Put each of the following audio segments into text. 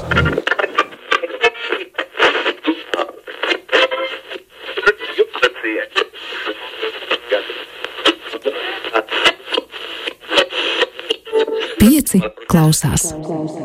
Kungs. Pieci klausās. klausās.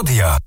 Studia.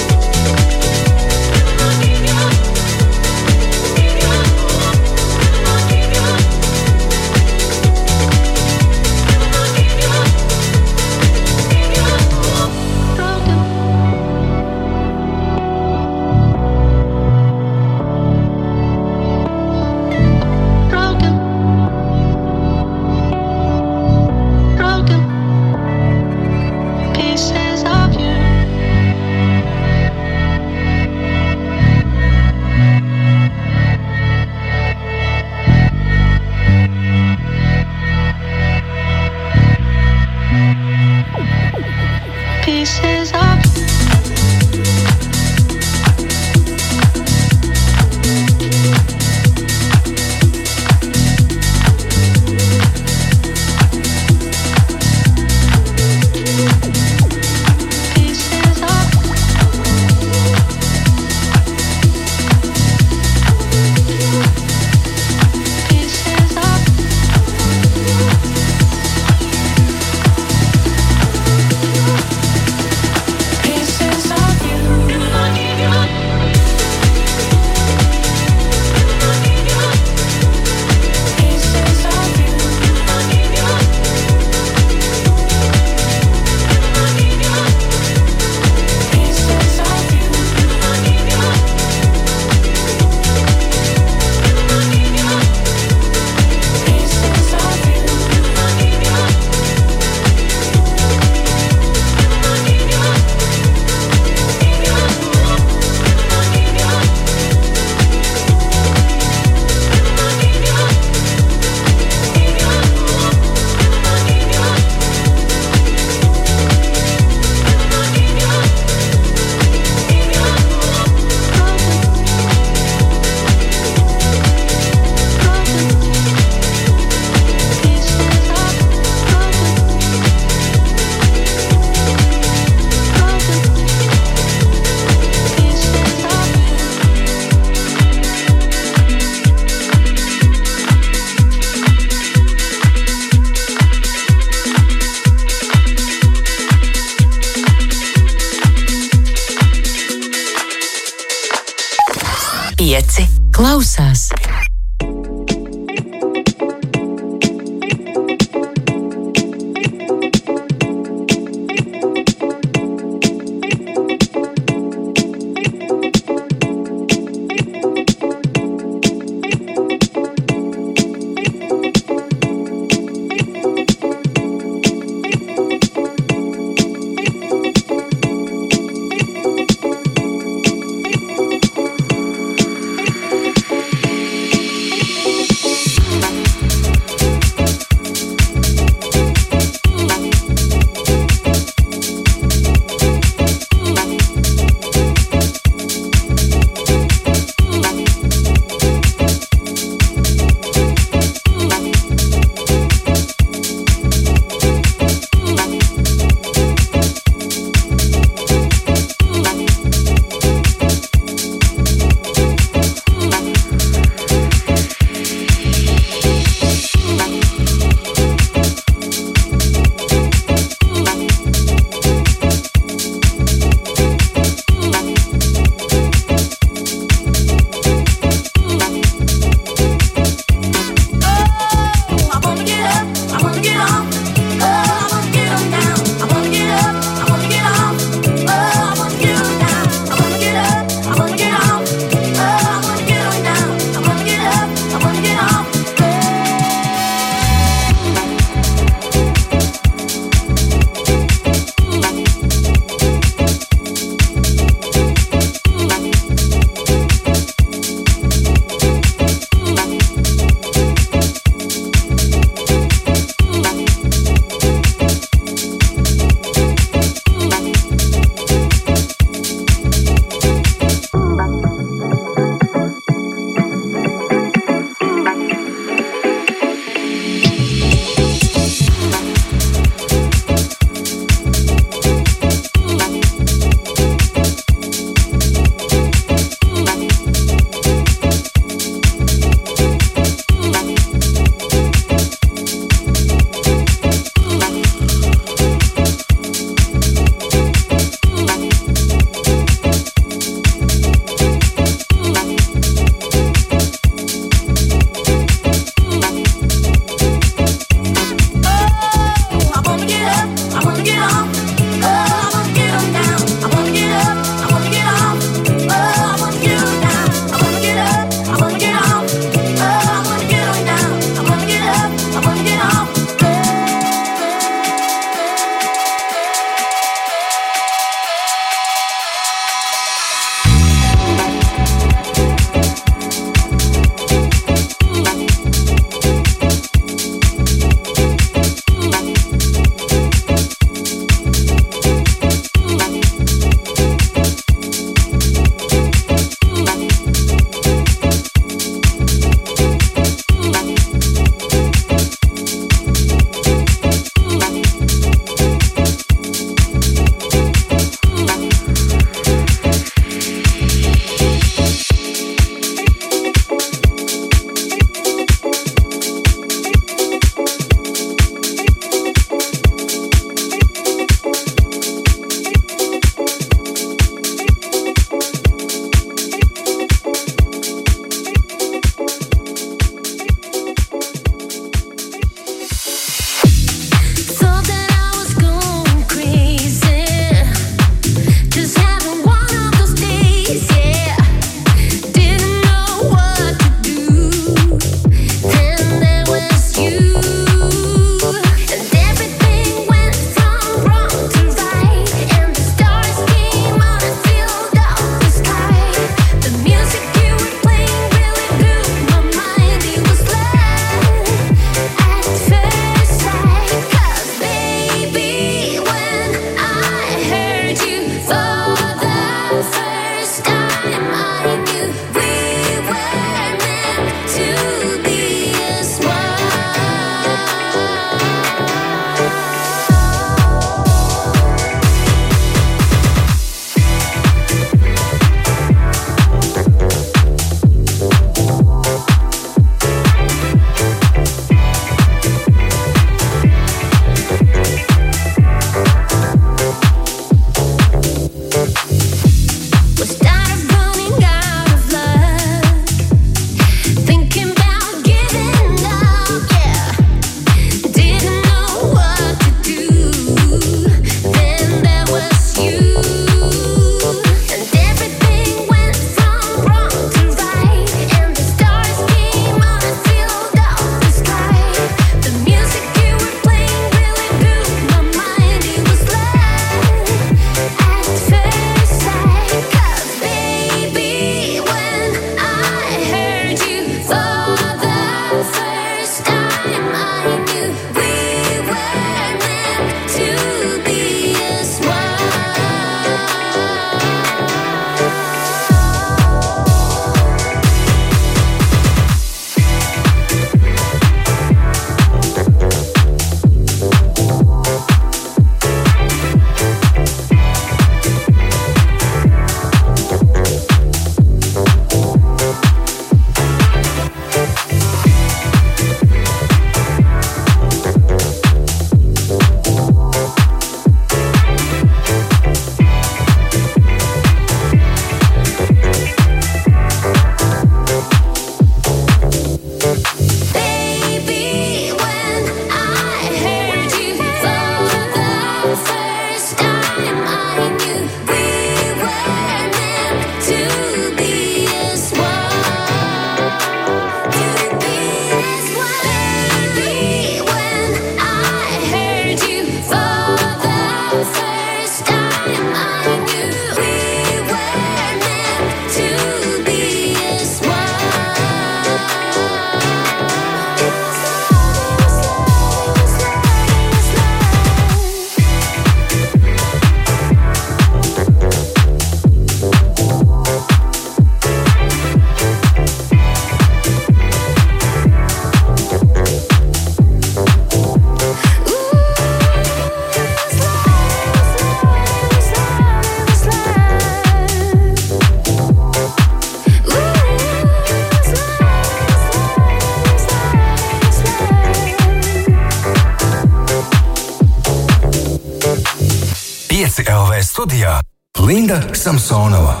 Studijā Linda Samsonova.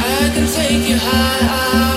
I can take you high.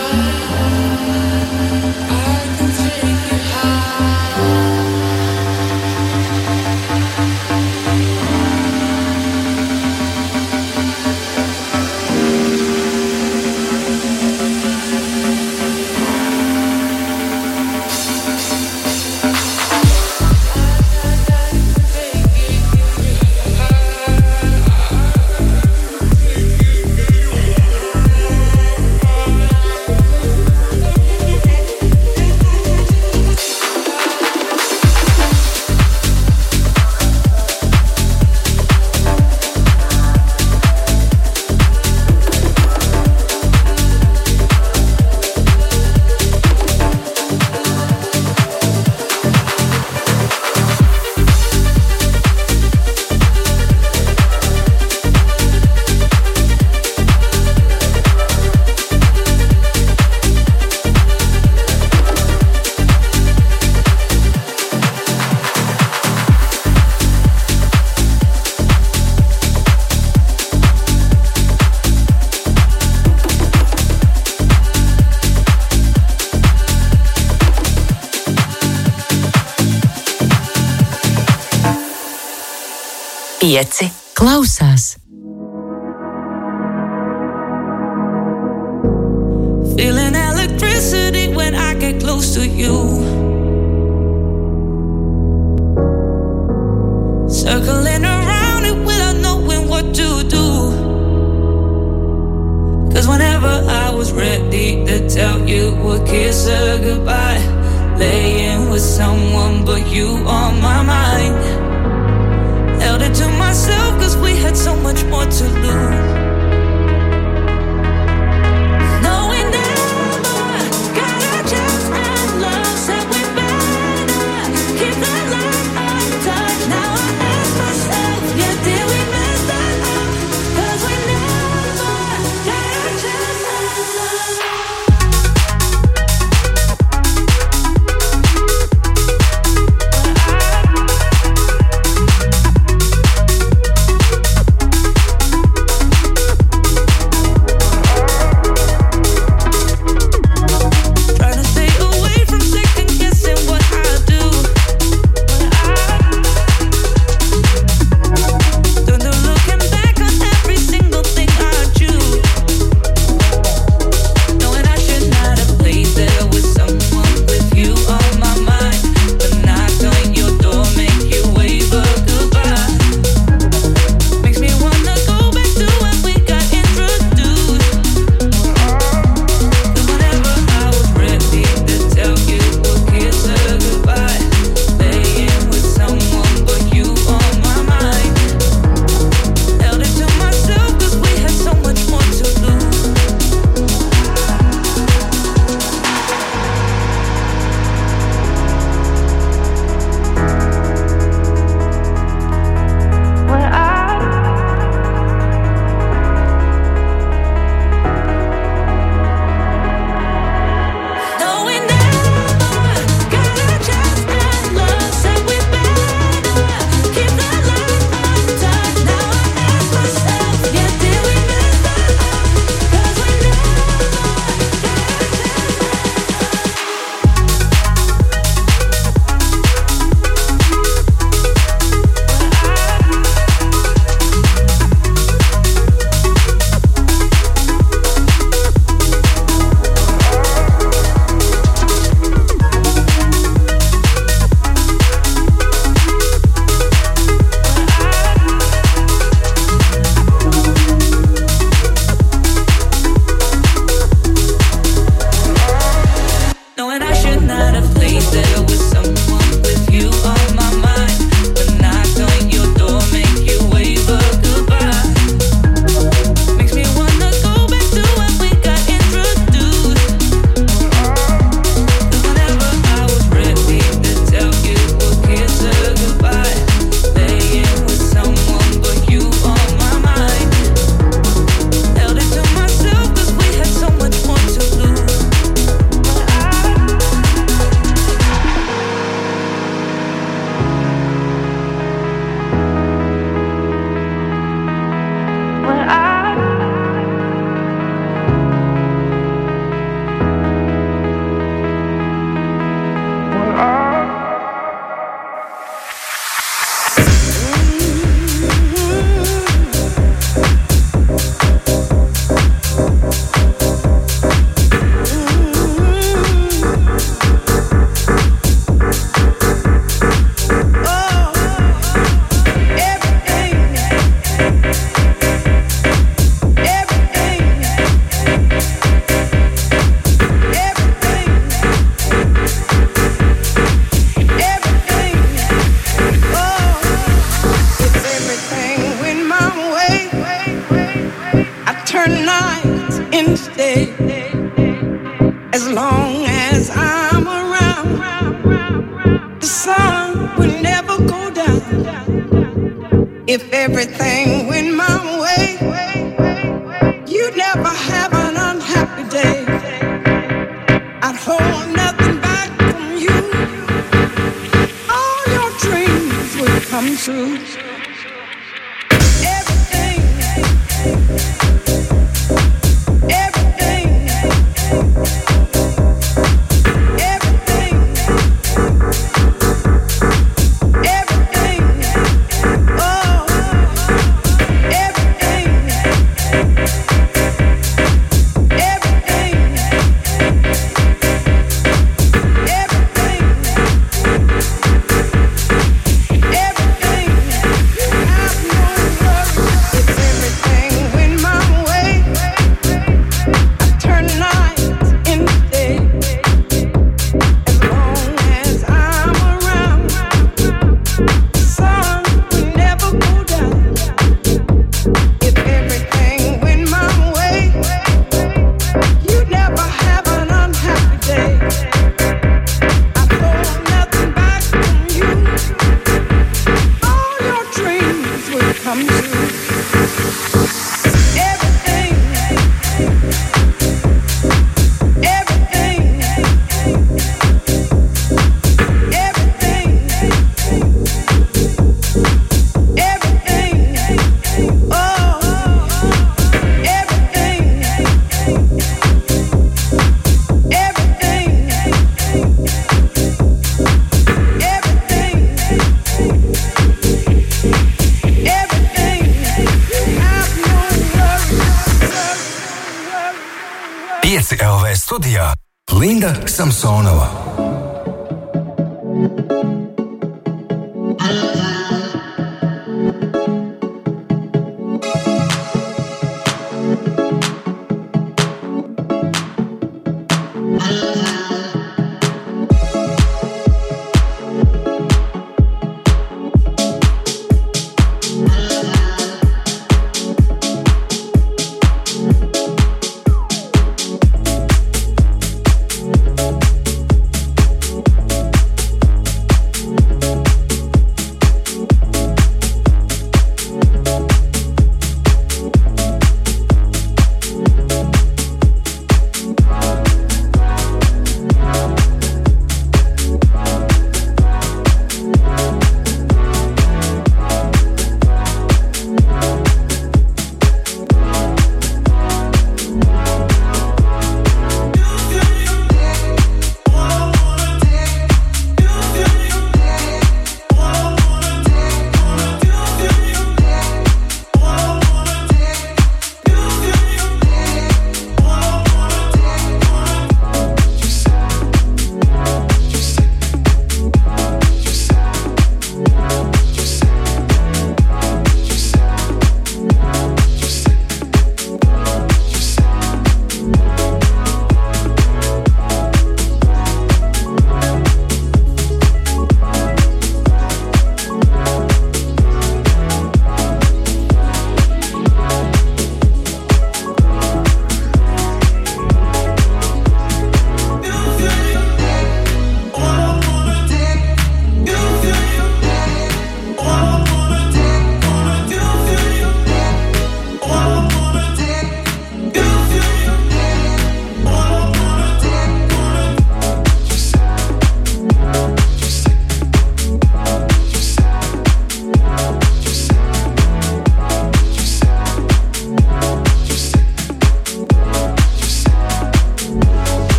Pieci klausās.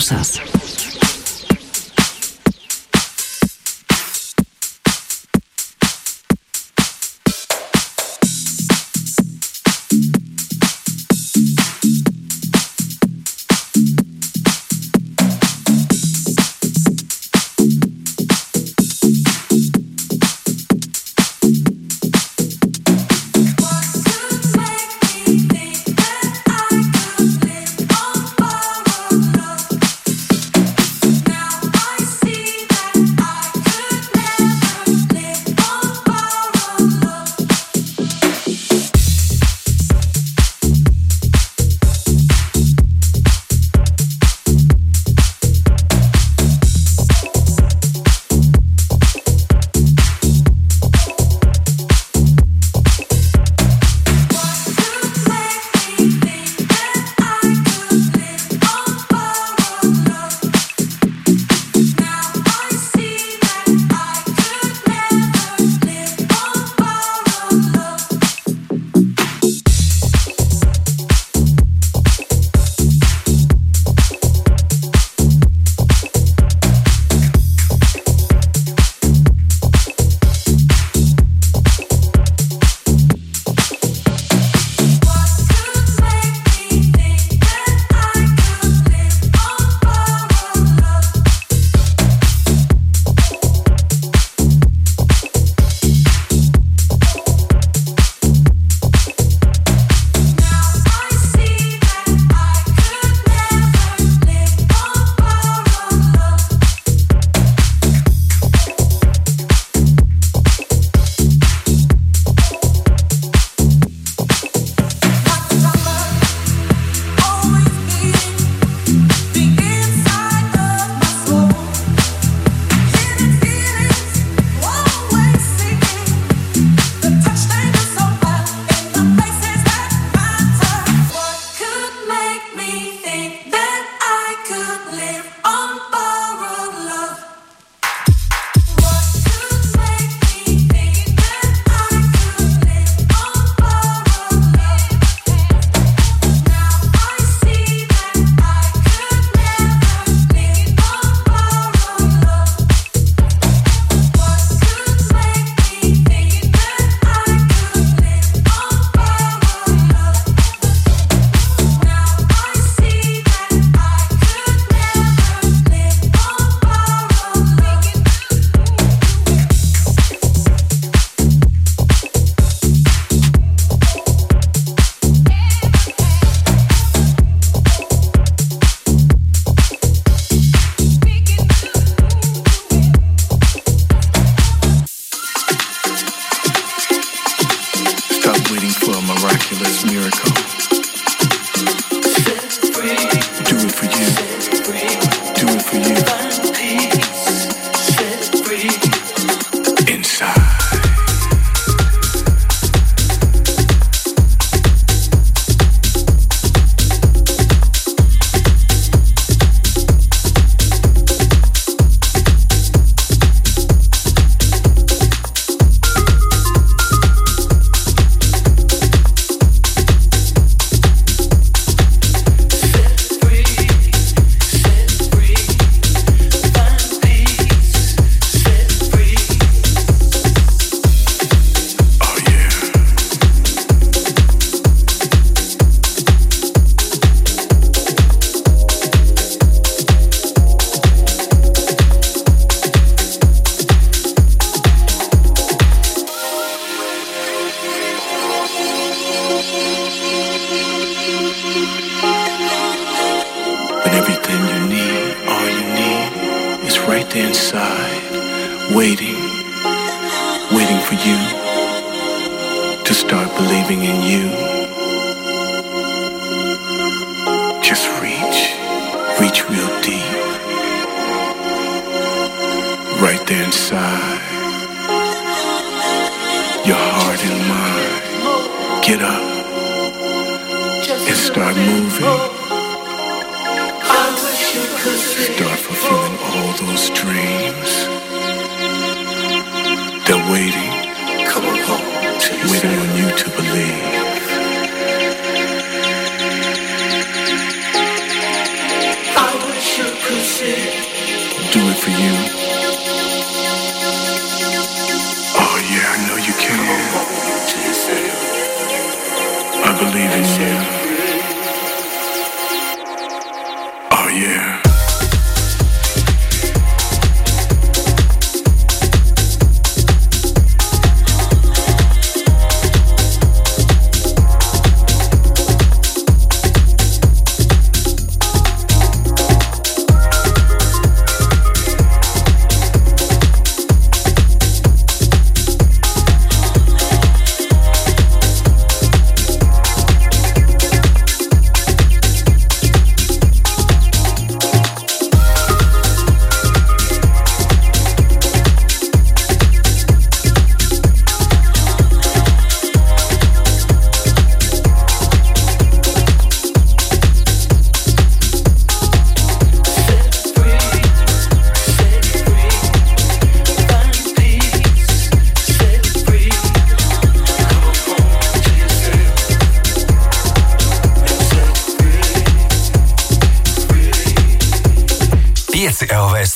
causas. To start believing in you. Just reach, reach real deep, right there inside, your heart and mind. Get up and start moving. Start fulfilling all those dreams.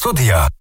studia.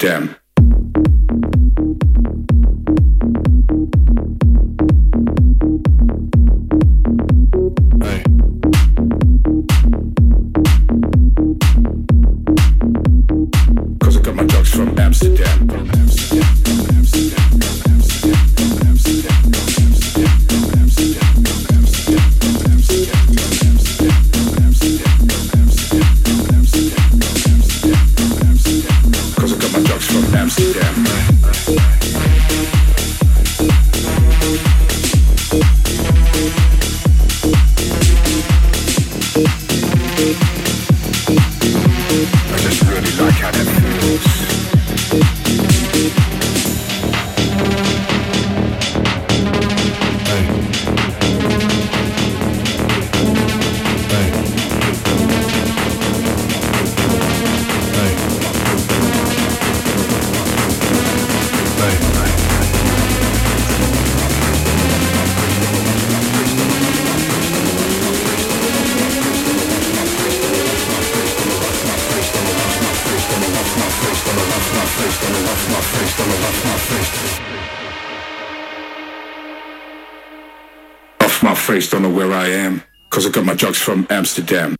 From Amsterdam.